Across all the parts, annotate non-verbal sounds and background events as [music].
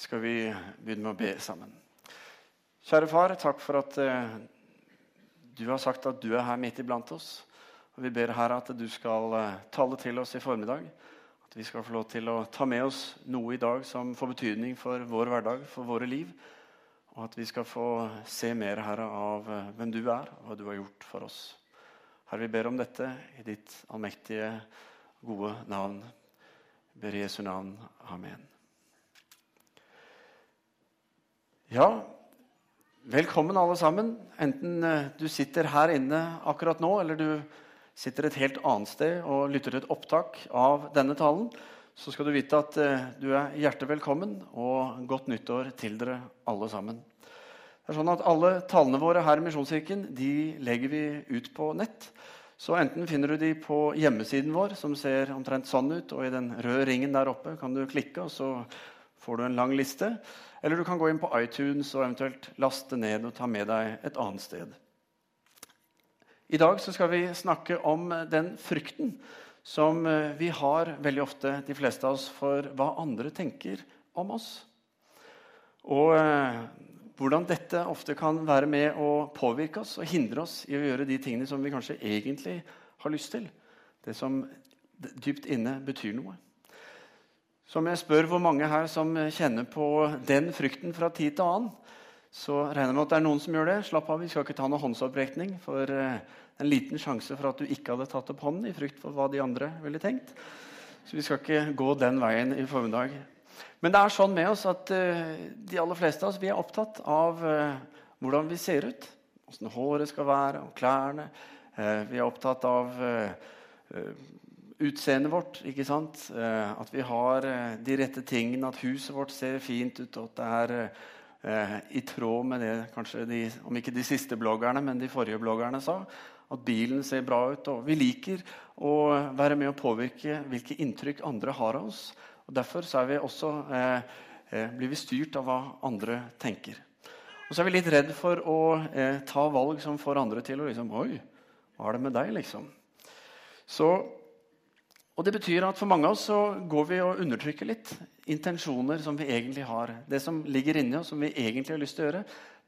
skal vi begynne med å be sammen. Kjære far, takk for at eh, du har sagt at du er her midt iblant oss. Og Vi ber her at du skal eh, tale til oss i formiddag. At vi skal få lov til å ta med oss noe i dag som får betydning for vår hverdag, for våre liv. Og at vi skal få se mer Herre, av eh, hvem du er, og hva du har gjort for oss. Herre, vi ber om dette i ditt allmektige, gode navn. Vi ber Jesu navn. Amen. Ja, velkommen alle sammen. Enten eh, du sitter her inne akkurat nå, eller du sitter et helt annet sted og lytter til et opptak av denne talen, så skal du vite at eh, du er hjertelig velkommen, og godt nyttår til dere alle sammen. Det er sånn at Alle talene våre her i Misjonskirken de legger vi ut på nett. Så enten finner du de på hjemmesiden vår, som ser omtrent sånn ut, og i den røde ringen der oppe kan du klikke, og så får du en lang liste. Eller du kan gå inn på iTunes og eventuelt laste ned og ta med deg et annet sted. I dag skal vi snakke om den frykten som eh, vi har veldig ofte, de fleste av oss, for hva andre tenker om oss. Og eh, hvordan dette ofte kan være med å påvirke oss og hindre oss i å gjøre de tingene som vi kanskje egentlig har lyst til. Det som dypt inne betyr noe. Som jeg spør hvor mange her som kjenner på den frykten fra tid til annen, så regner jeg med at det er noen som gjør det. Slapp av, vi skal ikke ta noen håndsopprekning. For uh, en liten sjanse for at du ikke hadde tatt opp hånden i frykt for hva de andre ville tenkt. Så vi skal ikke gå den veien i formiddag. Men det er sånn med oss at uh, de aller fleste av oss vi er opptatt av uh, hvordan vi ser ut. Åssen håret skal være, og klærne. vi er opptatt av utseendet vårt. ikke sant? Eh, at vi har eh, de rette tingene, at huset vårt ser fint ut. og at det er eh, i tråd med det kanskje de, om ikke de siste bloggerne, men de forrige bloggerne sa. At bilen ser bra ut. og Vi liker å være med å påvirke hvilke inntrykk andre har av oss. og Derfor er vi også, eh, blir vi styrt av hva andre tenker. Og så er vi litt redd for å eh, ta valg som får andre til å liksom Oi, hva er det med deg, liksom? Så og det betyr at For mange av oss så går vi og undertrykker litt intensjoner som vi egentlig har. Det som ligger inni oss, som vi egentlig har lyst til å gjøre,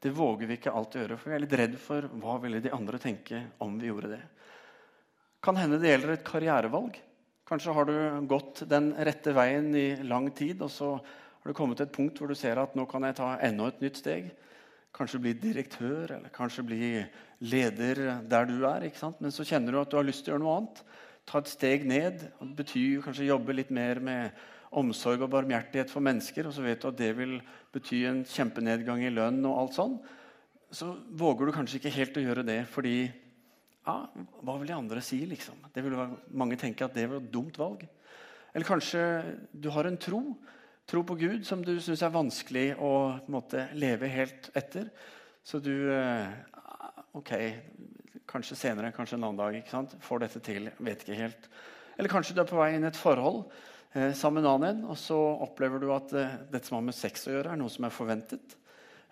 det våger vi ikke alltid gjøre. For vi er litt redd for hva ville de andre tenke om vi gjorde det. Kan hende det gjelder et karrierevalg. Kanskje har du gått den rette veien i lang tid, og så har du kommet til et punkt hvor du ser at nå kan jeg ta enda et nytt steg. Kanskje bli direktør, eller kanskje bli leder der du er. Men så kjenner du at du har lyst til å gjøre noe annet ta et steg ned. Det betyr kanskje jobbe litt mer med omsorg og barmhjertighet for mennesker. Og så vet du at det vil bety en kjempenedgang i lønn og alt sånn. Så våger du kanskje ikke helt å gjøre det fordi ja, Hva vil de andre si, liksom? Det vil være, mange tenker at det var et dumt valg. Eller kanskje du har en tro. Tro på Gud som du syns er vanskelig å måte, leve helt etter. Så du eh, Ok, Kanskje senere, kanskje en annen dag. ikke sant? Får dette til. Vet ikke helt. Eller kanskje du er på vei inn i et forhold eh, sammen med en annen, og så opplever du at eh, dette som har med sex å gjøre, er noe som er forventet.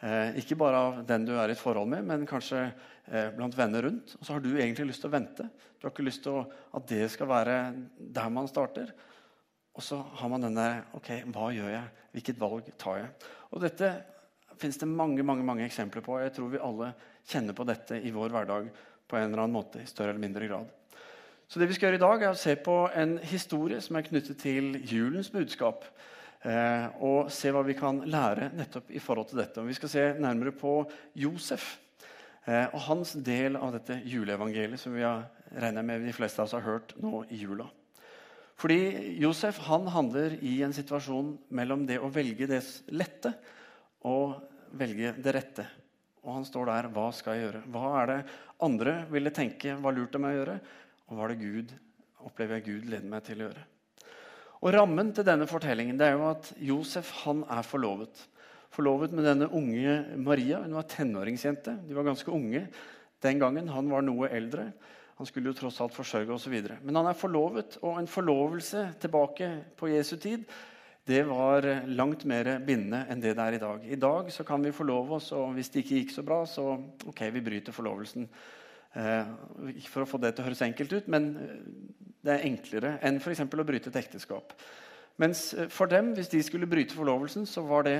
Eh, ikke bare av den du er i et forhold med, men kanskje eh, blant venner rundt. Og så har du egentlig lyst til å vente. Du har ikke lyst til å, at det skal være der man starter. Og så har man denne Ok, hva gjør jeg? Hvilket valg tar jeg? Og dette finnes det mange mange, mange eksempler på. Jeg tror vi alle kjenner på dette i vår hverdag på en eller annen måte i større eller mindre grad. Så det vi skal gjøre i dag, er å se på en historie som er knyttet til julens budskap. Eh, og se hva vi kan lære nettopp i forhold til dette. Og vi skal se nærmere på Josef eh, og hans del av dette juleevangeliet som vi har regnet med de fleste av oss har hørt nå i jula. Fordi Josef han handler i en situasjon mellom det å velge det lette og velge det rette. Og han står der. Hva skal jeg gjøre? Hva er det andre ville tenke var lurt av meg å gjøre? Og hva er det Gud opplever jeg Gud leder meg til å gjøre? Og Rammen til denne fortellingen det er jo at Josef han er forlovet. Forlovet med denne unge Maria. Hun var tenåringsjente. De var ganske unge den gangen. Han var noe eldre. Han skulle jo tross alt forsørge osv. Men han er forlovet, og en forlovelse tilbake på Jesu tid det var langt mer bindende enn det det er i dag. I dag så kan vi forlove oss, og hvis det ikke gikk så bra, så ok, vi bryter forlovelsen. Eh, ikke for å få det til å høres enkelt ut, men eh, det er enklere enn f.eks. å bryte et ekteskap. Mens eh, for dem, hvis de skulle bryte forlovelsen, så var det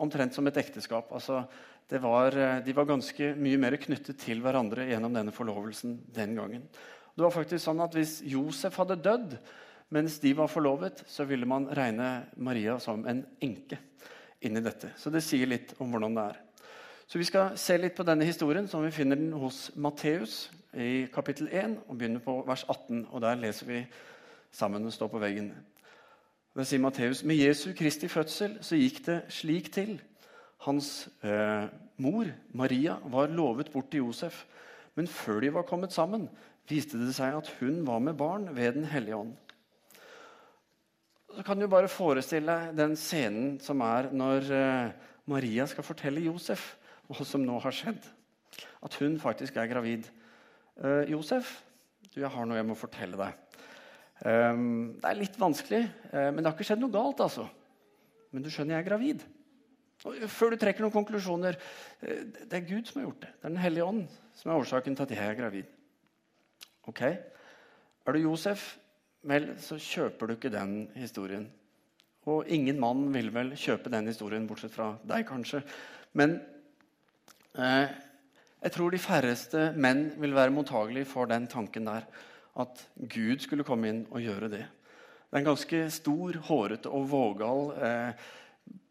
omtrent som et ekteskap. Altså, var, de var ganske mye mer knyttet til hverandre gjennom denne forlovelsen den gangen. Det var faktisk sånn at Hvis Josef hadde dødd mens de var forlovet, så ville man regne Maria som en enke inni dette. Så det sier litt om hvordan det er. Så Vi skal se litt på denne historien, som vi finner den hos Matteus i kapittel 1, og begynner på vers 18. og Der leser vi sammen og står på veggen. Det sier Matteus. Med Jesu Kristi fødsel så gikk det slik til. Hans eh, mor, Maria, var lovet bort til Josef. Men før de var kommet sammen, viste det seg at hun var med barn ved Den hellige ånd. Så kan du bare forestille deg den scenen som er når eh, Maria skal fortelle Josef hva som nå har skjedd. At hun faktisk er gravid. Uh, Josef, du, jeg har noe jeg må fortelle deg. Um, det er litt vanskelig, uh, men det har ikke skjedd noe galt. altså. Men du skjønner, jeg er gravid. Og før du trekker noen konklusjoner Det er Gud som har gjort det. Det er Den hellige ånd som er årsaken til at jeg er gravid. Ok, Er du Josef, vel, så kjøper du ikke den historien. Og ingen mann vil vel kjøpe den historien, bortsett fra deg, kanskje. Men Eh, jeg tror de færreste menn vil være mottagelige for den tanken der. At Gud skulle komme inn og gjøre det. Det er en ganske stor, hårete og vågal eh,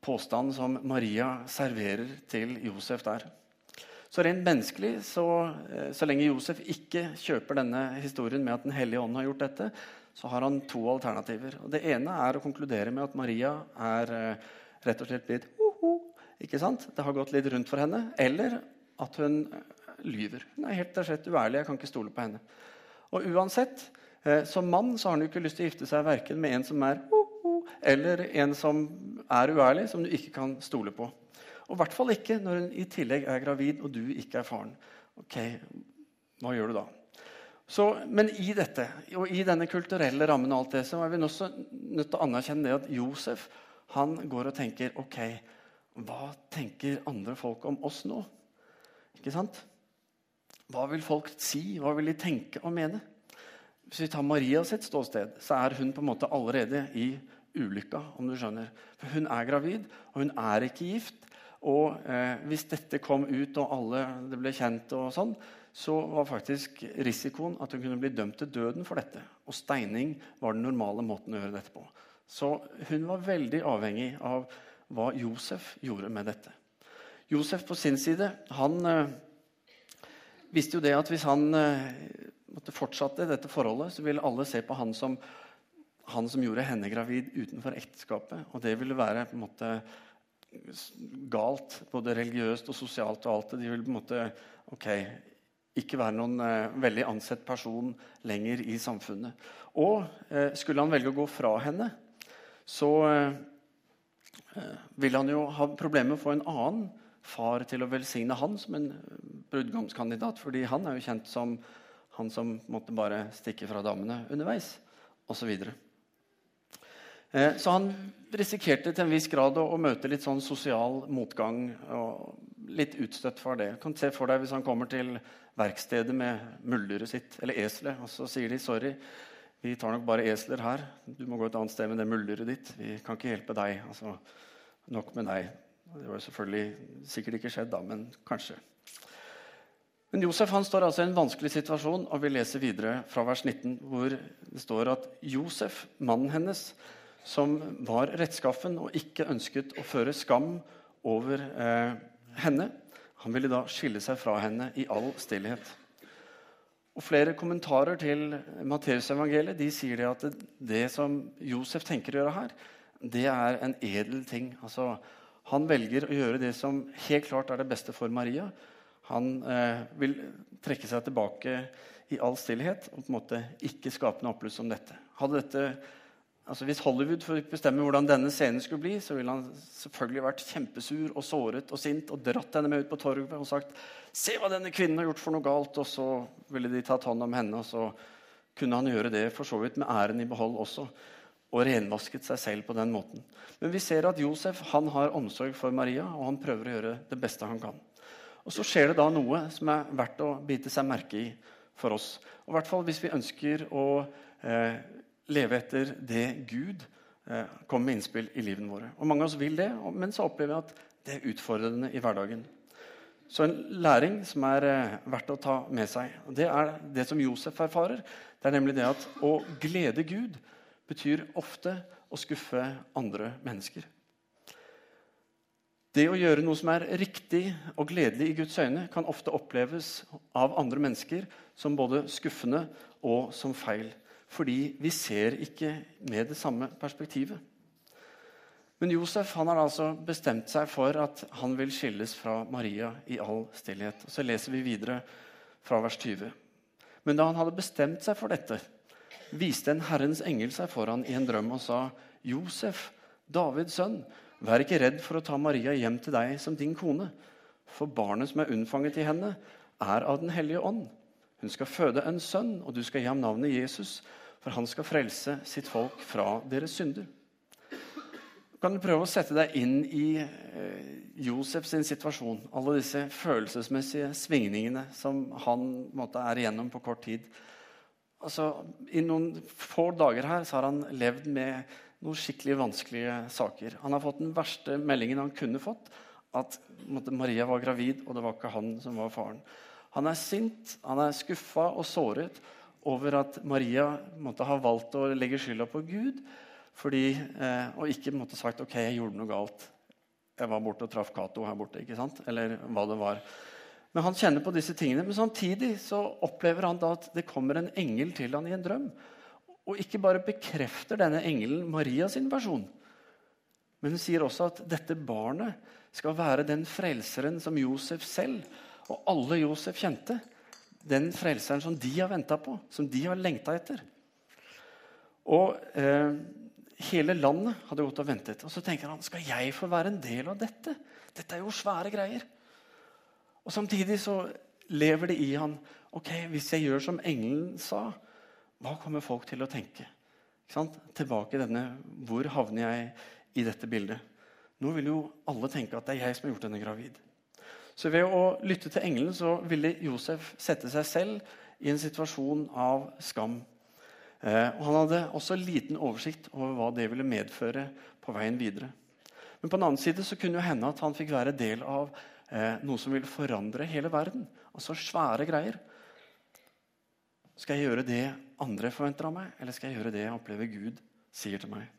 påstand som Maria serverer til Josef der. Så rent menneskelig, så, eh, så, lenge Josef ikke kjøper denne historien med at Den hellige ånd har gjort dette, så har han to alternativer. Og Det ene er å konkludere med at Maria er eh, rett og slett blitt uh -huh, ikke sant? Det har gått litt rundt for henne. Eller at hun lyver. Hun er helt og slett uærlig. Jeg kan ikke stole på henne. Og uansett, eh, Som mann så har han jo ikke lyst til å gifte seg verken med en som er uh -huh, eller en som er uærlig, som du ikke kan stole på. Og i hvert fall ikke når hun i tillegg er gravid og du ikke er faren. Ok, hva gjør du da? Så, men i dette, og i denne kulturelle rammen og alt det, så er vi også nødt til å anerkjenne det at Josef han går og tenker ok, hva tenker andre folk om oss nå? Ikke sant? Hva vil folk si? Hva vil de tenke og mene? Hvis vi tar Maria sitt ståsted, så er hun på en måte allerede i ulykka. om du skjønner. For Hun er gravid, og hun er ikke gift. Og eh, hvis dette kom ut, og alle det ble kjent, og sånn, så var faktisk risikoen at hun kunne bli dømt til døden for dette. Og steining var den normale måten å gjøre dette på. Så hun var veldig avhengig av hva Josef gjorde med dette. Josef på sin side han øh, visste jo det at hvis han øh, måtte fortsette dette forholdet, så ville alle se på han som han som gjorde henne gravid utenfor ekteskapet. Og det ville være på en måte galt, både religiøst og sosialt. og alt. De ville på en måte ok, ikke være noen eh, veldig ansett person lenger i samfunnet. Og eh, skulle han velge å gå fra henne, så uh, Eh, ville han jo ha problemer med å få en annen far til å velsigne han som en brudgomskandidat. fordi han er jo kjent som han som måtte bare stikke fra damene underveis, osv. Eh, så han risikerte til en viss grad å, å, møte litt sånn sosial motgang. og Litt utstøtt for det. Kan se for deg Hvis han kommer til verkstedet med muldyret sitt, eller eselet, og så sier de sorry, vi tar nok bare esler her. Du må gå et annet sted med det muldyret ditt. Vi kan ikke hjelpe deg. Altså, nok med deg. Det var selvfølgelig sikkert ikke skjedd, da, men kanskje. Men Josef han står altså i en vanskelig situasjon, og vi leser videre fra vers 19, hvor det står at Josef, mannen hennes, som var rettskaffen og ikke ønsket å føre skam over eh, henne, han ville da skille seg fra henne i all stillhet. Og Flere kommentarer til Matteusevangeliet sier det at det, som Josef tenker å gjøre her, det er en edel ting. Altså, han velger å gjøre det som helt klart er det beste for Maria. Han eh, vil trekke seg tilbake i all stillhet og på en måte ikke skape noe oppbluss om dette. Hadde dette Altså Hvis Hollywood fikk bestemme hvordan denne scenen skulle bli, så ville han selvfølgelig vært kjempesur og såret og sint og dratt henne med ut på torget og sagt Se hva denne kvinnen har gjort for noe galt. Og så ville de tatt hånd om henne, og så kunne han gjøre det for så vidt med æren i behold også. Og renvasket seg selv på den måten. Men vi ser at Josef han har omsorg for Maria, og han prøver å gjøre det beste han kan. Og Så skjer det da noe som er verdt å bite seg merke i for oss. Og i hvert fall hvis vi ønsker å eh, leve etter det Gud eh, komme med innspill i livet våre. Og Mange av oss vil det, men så opplever vi at det er utfordrende i hverdagen. Så en læring som er eh, verdt å ta med seg, det er det som Josef erfarer. Det er nemlig det at å glede Gud betyr ofte å skuffe andre mennesker. Det å gjøre noe som er riktig og gledelig i Guds øyne, kan ofte oppleves av andre mennesker som både skuffende og som feil. Fordi vi ser ikke med det samme perspektivet. Men Josef han har altså bestemt seg for at han vil skilles fra Maria i all stillhet. Og så leser vi videre fra vers 20. Men da han hadde bestemt seg for dette, viste en Herrens engel seg for han i en drøm og sa, 'Josef, Davids sønn, vær ikke redd for å ta Maria hjem til deg som din kone.' For barnet som er unnfanget i henne, er av Den hellige ånd. Hun skal føde en sønn, og du skal gi ham navnet Jesus, for han skal frelse sitt folk fra deres synder. Kan du prøve å sette deg inn i Josefs Josef sin situasjon? Alle disse følelsesmessige svingningene som han måtte, er igjennom på kort tid. Altså, I noen få dager her så har han levd med noen skikkelig vanskelige saker. Han har fått den verste meldingen han kunne fått, at måtte, Maria var gravid, og det var ikke han som var faren. Han er sint, han er skuffa og såret over at Maria måtte ha valgt å legge skylda på Gud fordi, eh, og ikke måtte sagt ok, jeg gjorde noe galt. Jeg var borte og traff Cato her borte. ikke sant? Eller hva det var. Men han kjenner på disse tingene. Men samtidig så opplever han da at det kommer en engel til han i en drøm. Og ikke bare bekrefter denne engelen Maria sin versjon, men hun sier også at dette barnet skal være den frelseren som Josef selv og alle Josef kjente. Den frelseren som de har venta på, som de har lengta etter. Og eh, Hele landet hadde gått og ventet. Og så tenker han skal jeg få være en del av dette? Dette er jo svære greier. Og Samtidig så lever det i han ok, Hvis jeg gjør som engelen sa, hva kommer folk til å tenke? Tilbake i denne Hvor havner jeg i dette bildet? Nå vil jo alle tenke at det er jeg som har gjort henne gravid. Så ved å lytte til engelen så ville Josef sette seg selv i en situasjon av skam Eh, og Han hadde også liten oversikt over hva det ville medføre på veien videre. Men på den annen side så kunne det hende at han fikk være del av eh, noe som ville forandre hele verden. Altså svære greier. Skal jeg gjøre det andre forventer av meg, eller skal jeg gjøre det jeg opplever Gud sier til meg?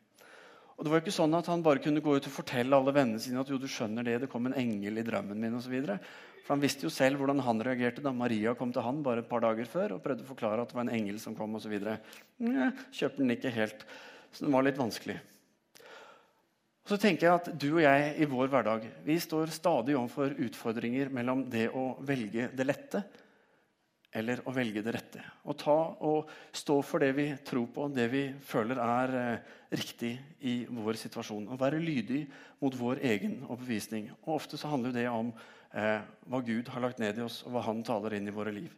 Og det var jo ikke sånn at Han bare kunne gå ut og fortelle alle vennene sine at jo, du skjønner det, det kom en engel i drømmen min videre. For Han visste jo selv hvordan han reagerte da Maria kom til han bare et par dager før og prøvde å forklare at det var en engel som kom osv. Kjøpte den ikke helt. Så den var litt vanskelig. Så tenker jeg at Du og jeg i vår hverdag vi står stadig overfor utfordringer mellom det å velge det lette eller å velge det rette. Å ta og stå for det vi tror på, det vi føler er eh, riktig i vår situasjon. Å være lydig mot vår egen overbevisning. Og Ofte så handler det om eh, hva Gud har lagt ned i oss, og hva Han taler inn i våre liv.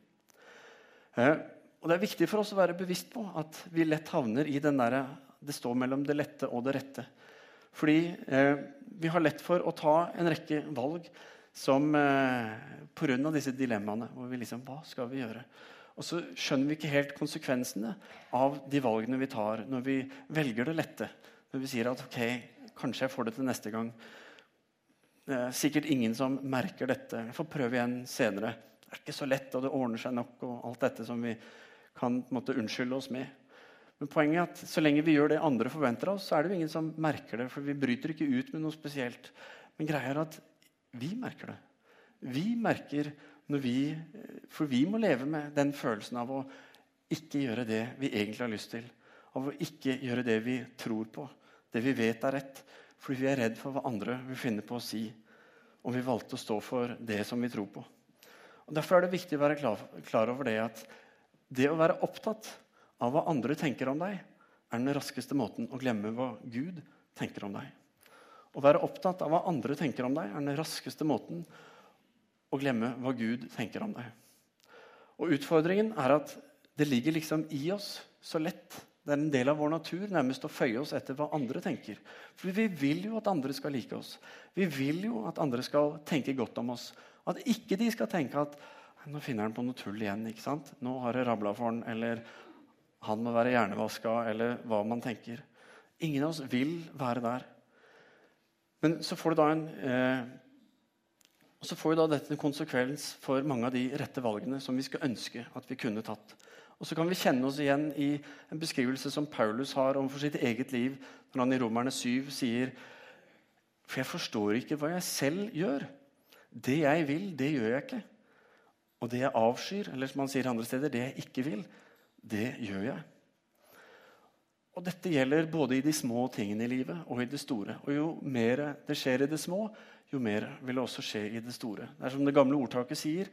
Eh, og Det er viktig for oss å være bevisst på at vi lett havner i den der, det står mellom det lette og det rette. Fordi eh, vi har lett for å ta en rekke valg som eh, Pga. disse dilemmaene. hvor vi liksom, Hva skal vi gjøre? Og så skjønner vi ikke helt konsekvensene av de valgene vi tar når vi velger det lette. Når vi sier at ok, kanskje jeg får det til neste gang. Er sikkert ingen som merker dette. Jeg får prøve igjen senere. Det er ikke så lett, og det ordner seg nok. og alt dette som vi kan måte, unnskylde oss med. Men poenget er at så lenge vi gjør det andre forventer av oss, så er det jo ingen som merker det. For vi bryter ikke ut med noe spesielt. Men greia er at vi merker det. Vi merker når vi For vi må leve med den følelsen av å ikke gjøre det vi egentlig har lyst til. Av å ikke gjøre det vi tror på, det vi vet er rett. Fordi vi er redd for hva andre vil finne på å si om vi valgte å stå for det som vi tror på. Og Derfor er det viktig å være klar, klar over det at det å være opptatt av hva andre tenker om deg, er den raskeste måten å glemme hva Gud tenker om deg. Å være opptatt av hva andre tenker om deg, er den raskeste måten å glemme hva Gud tenker om deg. Og Utfordringen er at det ligger liksom i oss så lett. Det er en del av vår natur nærmest å føye oss etter hva andre tenker. For vi vil jo at andre skal like oss. Vi vil jo at andre skal tenke godt om oss. At ikke de skal tenke at nå finner han på noe tull igjen. ikke sant? Nå har det rabla for han, eller han må være hjernevaska, eller hva man tenker. Ingen av oss vil være der. Men så får, da en, eh, så får da dette en konsekvens for mange av de rette valgene som vi skulle ønske at vi kunne tatt. Og så kan vi kjenne oss igjen i en beskrivelse som Paulus har om for sitt eget liv, når han i Romerne 7 sier For jeg forstår ikke hva jeg selv gjør. Det jeg vil, det gjør jeg ikke. Og det jeg avskyr, eller som han sier andre steder, det jeg ikke vil, det gjør jeg. Og Dette gjelder både i de små tingene i livet og i det store. Og Jo mer det skjer i det små, jo mer vil det også skje i det store. Det er som det gamle ordtaket sier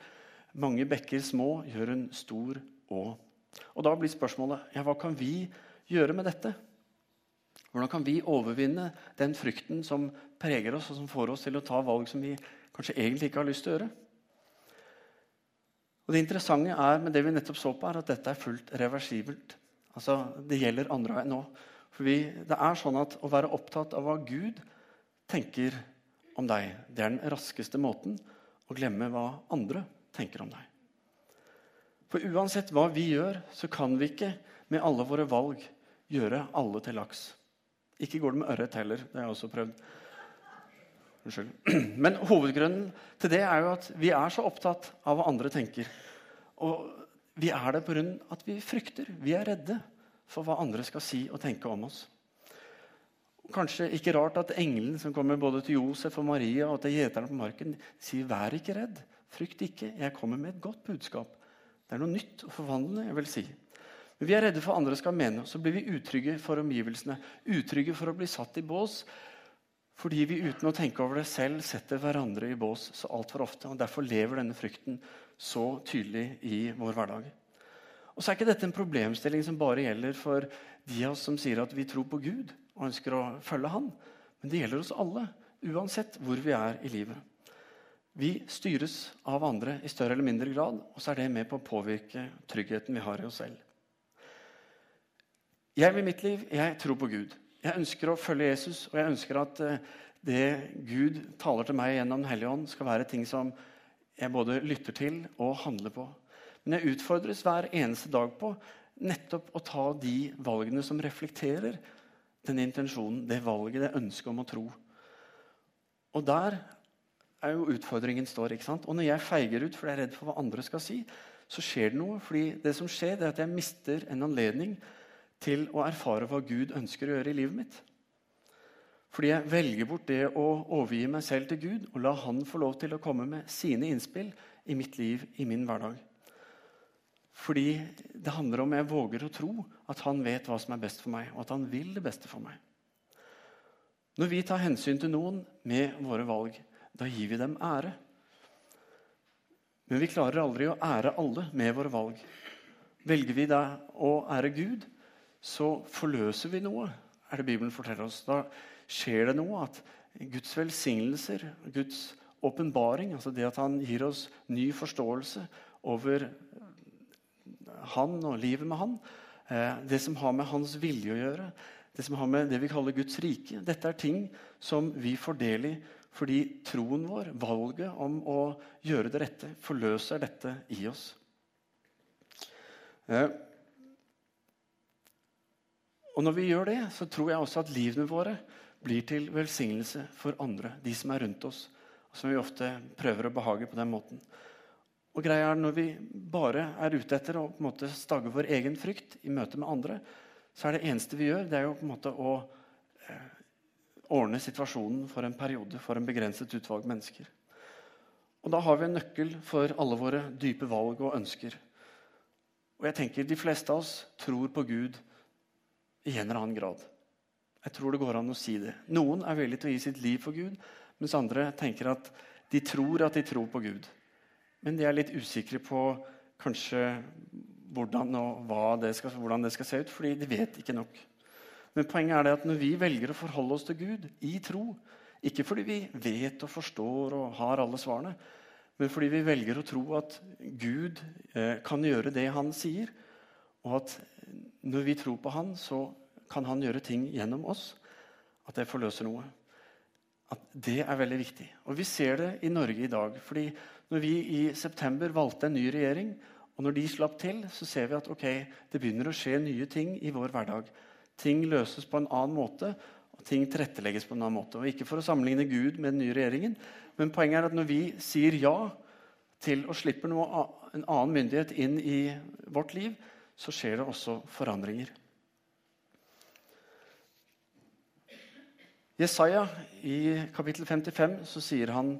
mange bekker små gjør en stor å. Og Da blir spørsmålet ja, hva kan vi gjøre med dette? Hvordan kan vi overvinne den frykten som preger oss, og som får oss til å ta valg som vi kanskje egentlig ikke har lyst til å gjøre? Og Det interessante er med det vi nettopp så på, er at dette er fullt reversibelt. Altså, Det gjelder andre veien nå. For det er sånn at Å være opptatt av hva Gud tenker om deg, det er den raskeste måten å glemme hva andre tenker om deg. For uansett hva vi gjør, så kan vi ikke med alle våre valg gjøre alle til laks. Ikke går det med ørret heller. Det har jeg også prøvd. Unnskyld. [clears throat] Men hovedgrunnen til det er jo at vi er så opptatt av hva andre tenker. Og vi er det pga. at vi frykter. Vi er redde for hva andre skal si og tenke om oss. Kanskje ikke rart at engelen som kommer både til Josef og Maria og til gjeterne på marken, sier 'vær ikke redd', frykt ikke, jeg kommer med et godt budskap. Det er noe nytt og forvandlende. jeg vil si. Men Vi er redde for andre skal mene, så blir vi utrygge for omgivelsene. Utrygge for å bli satt i bås fordi vi uten å tenke over det selv setter hverandre i bås så altfor ofte. og Derfor lever denne frykten så tydelig i vår hverdag. Og så er ikke dette en problemstilling som bare gjelder for de av oss som sier at vi tror på Gud og ønsker å følge Han. Men det gjelder oss alle, uansett hvor vi er i livet. Vi styres av andre i større eller mindre grad, og så er det med på å påvirke tryggheten vi har i oss selv. Jeg vil mitt liv, jeg tror på Gud. Jeg ønsker å følge Jesus, og jeg ønsker at eh, det Gud taler til meg gjennom Den hellige ånd, skal være ting som jeg både lytter til og handler på. Men jeg utfordres hver eneste dag på nettopp å ta de valgene som reflekterer den intensjonen, det valget, det ønsket om å tro. Og der er jo utfordringen står. ikke sant? Og når jeg feiger ut fordi jeg er redd for hva andre skal si, så skjer det noe. fordi det som skjer, det er at jeg mister en anledning til å erfare hva Gud ønsker å gjøre i livet mitt. Fordi jeg velger bort det å overgi meg selv til Gud og la Han få lov til å komme med sine innspill i mitt liv, i min hverdag. Fordi det handler om jeg våger å tro at han vet hva som er best for meg, og at han vil det beste for meg. Når vi tar hensyn til noen med våre valg, da gir vi dem ære. Men vi klarer aldri å ære alle med våre valg. Velger vi da å ære Gud, så forløser vi noe, er det Bibelen forteller oss. Da skjer det noe at Guds velsignelser, Guds åpenbaring, altså det at han gir oss ny forståelse over han og livet med han. Eh, det som har med hans vilje å gjøre, det som har med det vi kaller Guds rike. Dette er ting som vi får del i fordi troen vår, valget om å gjøre det rette, forløser dette i oss. Eh, og når vi gjør det, så tror jeg også at livene våre blir til velsignelse for andre, de som er rundt oss. Som vi ofte prøver å behage på den måten. Og greia er Når vi bare er ute etter å på en måte stagge vår egen frykt i møte med andre, så er det eneste vi gjør, det er jo på en måte å eh, ordne situasjonen for en periode for en begrenset utvalg mennesker. Og Da har vi en nøkkel for alle våre dype valg og ønsker. Og jeg tenker De fleste av oss tror på Gud i en eller annen grad. Jeg tror det går an å si det. Noen er villig til å gi sitt liv for Gud, mens andre tenker at de tror at de tror på Gud. Men de er litt usikre på kanskje hvordan, det skal, hvordan det skal se ut, fordi de vet ikke nok. Men poenget er det at når vi velger å forholde oss til Gud i tro, ikke fordi vi vet og forstår og har alle svarene, men fordi vi velger å tro at Gud eh, kan gjøre det han sier, og at når vi tror på han, så kan han gjøre ting gjennom oss, at det forløser noe. At det er veldig viktig. Og vi ser det i Norge i dag. fordi når vi i september valgte en ny regjering, og når de slapp til, så ser vi at okay, det begynner å skje nye ting i vår hverdag. ting løses på en annen måte, og ting tilrettelegges på en annen måte. Og Ikke for å sammenligne Gud med den nye regjeringen, men poenget er at når vi sier ja til å slippe noe, en annen myndighet inn i vårt liv, så skjer det også forandringer. Jesaja i kapittel 55 så, han,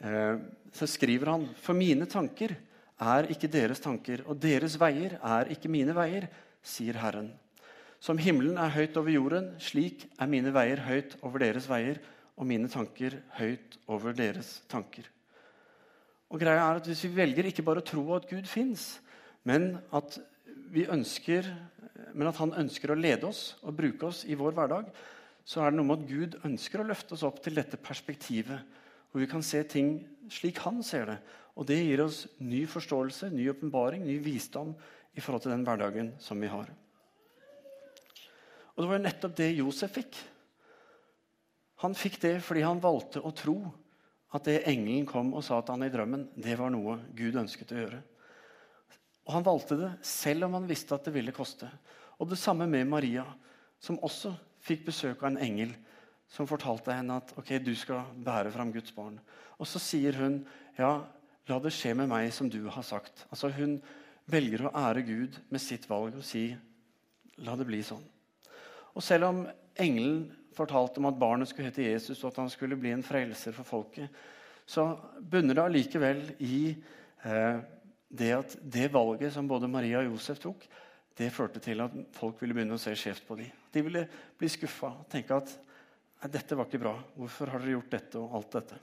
eh, så skriver han For mine tanker er ikke deres tanker, og deres veier er ikke mine veier, sier Herren. Som himmelen er høyt over jorden, slik er mine veier høyt over deres veier, og mine tanker høyt over deres tanker. Og greia er at Hvis vi velger ikke bare å tro at Gud fins, men men at han ønsker å lede oss og bruke oss i vår hverdag, så er det noe med at Gud ønsker å løfte oss opp til dette perspektivet, hvor vi kan se ting slik han ser det. Og det gir oss ny forståelse, ny åpenbaring, ny visdom i forhold til den hverdagen som vi har. Og det var jo nettopp det Josef fikk. Han fikk det fordi han valgte å tro at det engelen kom og sa til han i drømmen, det var noe Gud ønsket å gjøre. Og Han valgte det selv om han visste at det ville koste. Og det samme med Maria, som også fikk besøk av en engel som fortalte henne at ok, du skal bære fram Guds barn. Og så sier hun ja, la det skje med meg som du har sagt. Altså Hun velger å ære Gud med sitt valg og si la det bli sånn. Og selv om engelen fortalte om at barnet skulle hete Jesus, og at han skulle bli en frelser for folket, så bunner det allikevel i eh, det at det valget som både Maria og Josef tok, det førte til at folk ville begynne å se skjevt på dem. De ville bli skuffa og tenke at dette var ikke bra. Hvorfor har dere gjort dette og alt dette?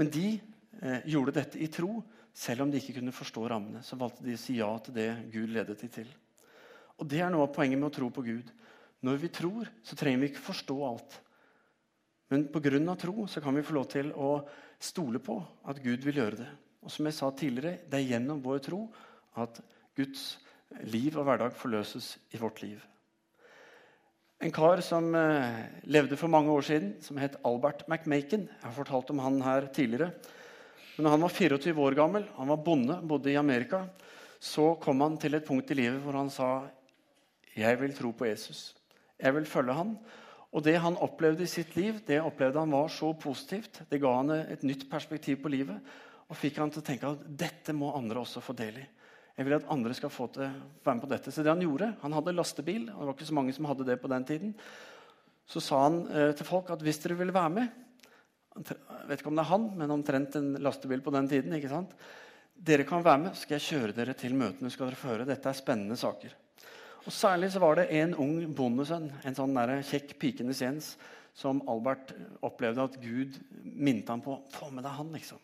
Men de eh, gjorde dette i tro, selv om de ikke kunne forstå rammene. Så valgte de å si ja til det Gud ledet dem til. Og Det er noe av poenget med å tro på Gud. Når vi tror, så trenger vi ikke forstå alt. Men pga. tro så kan vi få lov til å stole på at Gud vil gjøre det. Og som jeg sa tidligere, Det er gjennom vår tro at Guds liv og hverdag forløses i vårt liv. En kar som eh, levde for mange år siden, som het Albert McMaken. Jeg har fortalt om han her tidligere. Men han var 24 år gammel, han var bonde, bodde i Amerika, så kom han til et punkt i livet hvor han sa jeg vil tro på Jesus. Jeg vil følge han. Og det han opplevde i sitt liv, det opplevde han var så positivt. Det ga han et nytt perspektiv på livet og fikk han til å tenke at dette må andre også få del i. Jeg vil at andre skal få til være med på dette. Så det Han gjorde, han hadde lastebil, og det var ikke så mange som hadde det på den tiden. Så sa han eh, til folk at hvis dere ville være med Jeg vet ikke om det er han, men omtrent en lastebil på den tiden. ikke sant? Dere kan være med, så skal jeg kjøre dere til møtene. skal dere føre. Dette er spennende saker. Og Særlig så var det en ung bondesønn, en sånn der kjekk pikenes Jens, som Albert opplevde at Gud minte ham på. Få med deg han, liksom.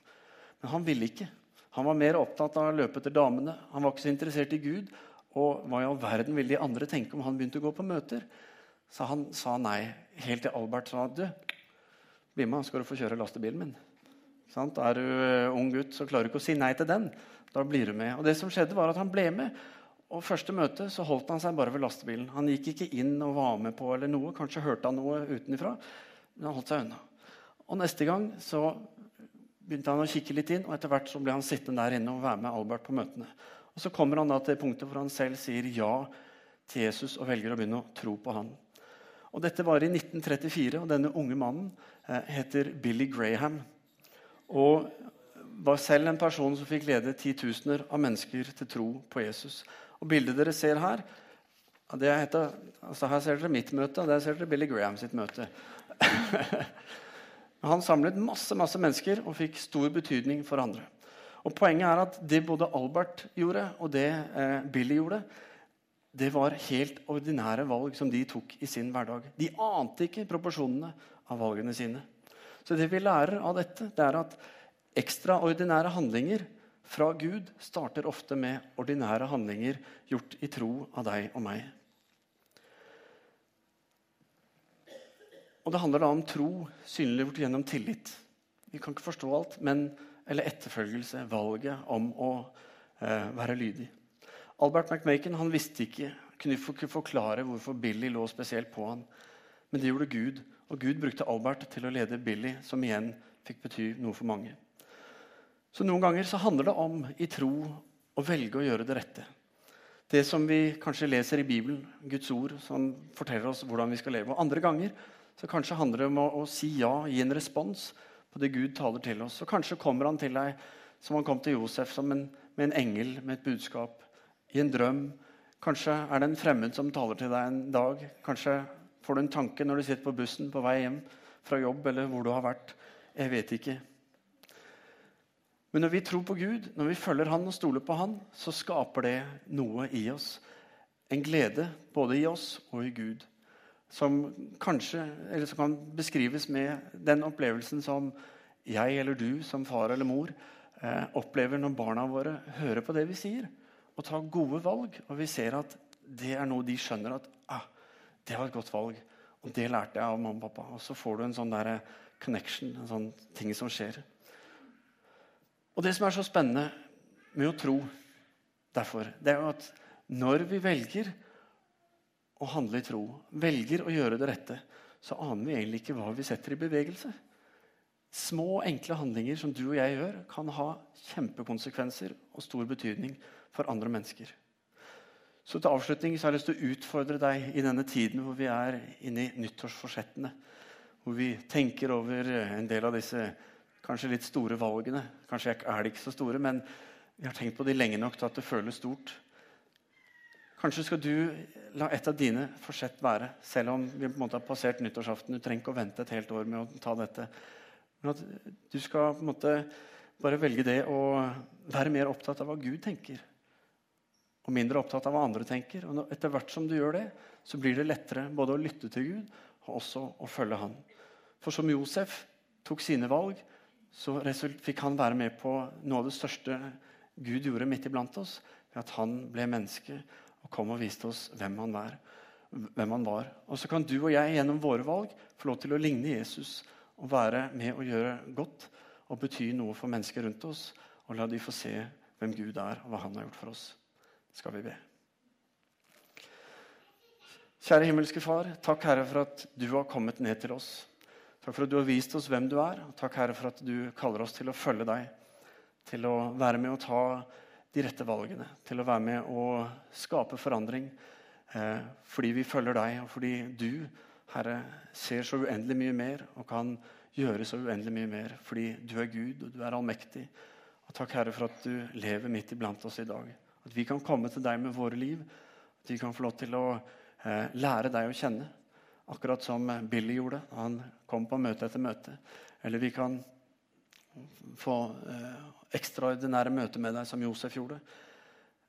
Men han ville ikke. Han var mer opptatt av å løpe etter damene. Han var ikke så interessert i Gud. Og hva i all verden ville de andre tenke om han begynte å gå på møter? Så han sa nei. Helt til Albert sa du, bli med, skal du få kjøre lastebilen min. Sant? Er du uh, ung gutt, så klarer du ikke å si nei til den. Da blir du med. Og det som skjedde var at Han ble med. Og første møte så holdt han seg bare ved lastebilen. Han gikk ikke inn og var med på eller noe. Kanskje hørte han noe utenfra, men han holdt seg unna. Og Neste gang så begynte han å kikke litt inn, og etter hvert så ble han sittende der inne og være med Albert på møtene. Og Så kommer han da til punktet hvor han selv sier ja til Jesus og velger å begynne å tro på han. Og Dette var i 1934, og denne unge mannen eh, heter Billy Graham. Og var selv en person som fikk lede titusener av mennesker til tro på Jesus. Og Bildet dere ser her, det heter, altså her ser dere mitt møte, og der ser dere Billy Graham sitt møte. [laughs] Han samlet masse, masse mennesker og fikk stor betydning for andre. Og Poenget er at det både Albert gjorde, og det eh, Billy gjorde, det var helt ordinære valg som de tok i sin hverdag. De ante ikke proporsjonene av valgene sine. Så det vi lærer av dette, det er at ekstraordinære handlinger fra Gud starter ofte med ordinære handlinger gjort i tro av deg og meg. Og det handler da om tro synliggjort gjennom tillit. Vi kan ikke forstå alt, men, eller etterfølgelse, valget om å eh, være lydig. Albert McMaken han visste ikke, kunne ikke forklare hvorfor Billy lå spesielt på han. Men det gjorde Gud, og Gud brukte Albert til å lede Billy, som igjen fikk bety noe for mange. Så Noen ganger så handler det om i tro å velge å gjøre det rette. det som vi kanskje leser i Bibelen, Guds ord, som forteller oss hvordan vi skal leve. Og andre ganger så kanskje handler det om å, å si ja, gi en respons på det Gud taler til oss. Og kanskje kommer han til deg som han kom til Josef, som en, med en engel med et budskap. I en drøm. Kanskje er det en fremmed som taler til deg en dag. Kanskje får du en tanke når du sitter på bussen på vei hjem fra jobb, eller hvor du har vært. Jeg vet ikke. Men når vi tror på Gud, når vi følger Han og stoler på Han, så skaper det noe i oss. En glede både i oss og i Gud. Som kanskje, eller som kan beskrives med den opplevelsen som jeg eller du som far eller mor eh, opplever når barna våre hører på det vi sier, og tar gode valg. Og vi ser at det er noe de skjønner at ah, det var et godt valg. Og det lærte jeg av mamma og pappa. Og så får du en sånn der connection, en sånn ting som skjer. Og det som er så spennende med å tro, derfor, det er jo at når vi velger å handle i tro, velger å gjøre det rette, så aner vi egentlig ikke hva vi setter i bevegelse. Små, enkle handlinger som du og jeg gjør, kan ha kjempekonsekvenser og stor betydning for andre mennesker. Så til avslutning så har jeg lyst til å utfordre deg i denne tiden hvor vi er inne i nyttårsforsettene. Hvor vi tenker over en del av disse kanskje litt store valgene. Kanskje er de ikke så store, men vi har tenkt på de lenge nok til at det føles stort. Kanskje skal du la et av dine forsett være, selv om vi på en måte har passert nyttårsaften. Du trenger ikke å vente et helt år med å ta dette. Men at du skal på en måte bare velge det å være mer opptatt av hva Gud tenker. Og mindre opptatt av hva andre tenker. Og etter hvert som du gjør det, så blir det lettere både å lytte til Gud og også å følge Han. For som Josef tok sine valg, så fikk han være med på noe av det største Gud gjorde midt iblant oss. Ved at han ble menneske og kom og viste oss hvem han var. Hvem han var. Og så kan du og jeg gjennom våre valg få lov til å ligne Jesus og være med å gjøre godt og bety noe for mennesker rundt oss. Og la de få se hvem Gud er, og hva han har gjort for oss. Skal vi be. Kjære himmelske Far, takk Herre for at du har kommet ned til oss. Takk for at du har vist oss hvem du er. og Takk, Herre, for at du kaller oss til å følge deg. Til å være med og ta de rette valgene. Til å være med og skape forandring. Eh, fordi vi følger deg, og fordi du, Herre, ser så uendelig mye mer og kan gjøre så uendelig mye mer. Fordi du er Gud, og du er allmektig. Og takk, Herre, for at du lever midt iblant oss i dag. At vi kan komme til deg med våre liv. At vi kan få lov til å eh, lære deg å kjenne. Akkurat som Billy gjorde. Han kom på møte etter møte. Eller vi kan få eh, ekstraordinære møtet med deg, som Josef gjorde.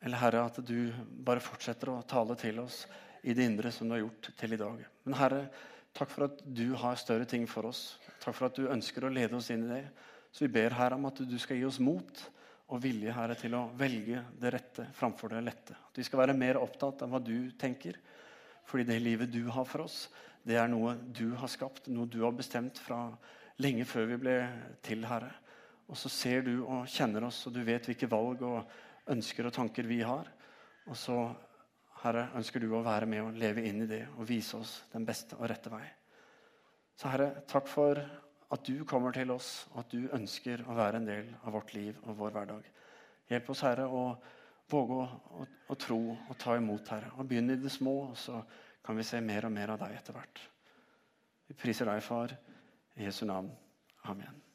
Eller Herre, at du bare fortsetter å tale til oss i det indre som du har gjort til i dag. Men Herre, takk for at du har større ting for oss. Takk for at du ønsker å lede oss inn i det. Så vi ber Herre om at du skal gi oss mot og vilje Herre, til å velge det rette framfor det lette. At vi skal være mer opptatt av hva du tenker. Fordi det livet du har for oss, det er noe du har skapt, noe du har bestemt fra lenge før vi ble til, Herre. Og så ser du og kjenner oss, og du vet hvilke valg og ønsker og tanker vi har. Og så, Herre, ønsker du å være med og leve inn i det og vise oss den beste og rette vei. Så Herre, takk for at du kommer til oss, og at du ønsker å være en del av vårt liv og vår hverdag. Hjelp oss, Herre, å våge å, å, å tro og ta imot, Herre. Og begynne i det små. og så kan vi se mer og mer av deg etter hvert. Vi priser deg, far, i Jesu navn. Amen.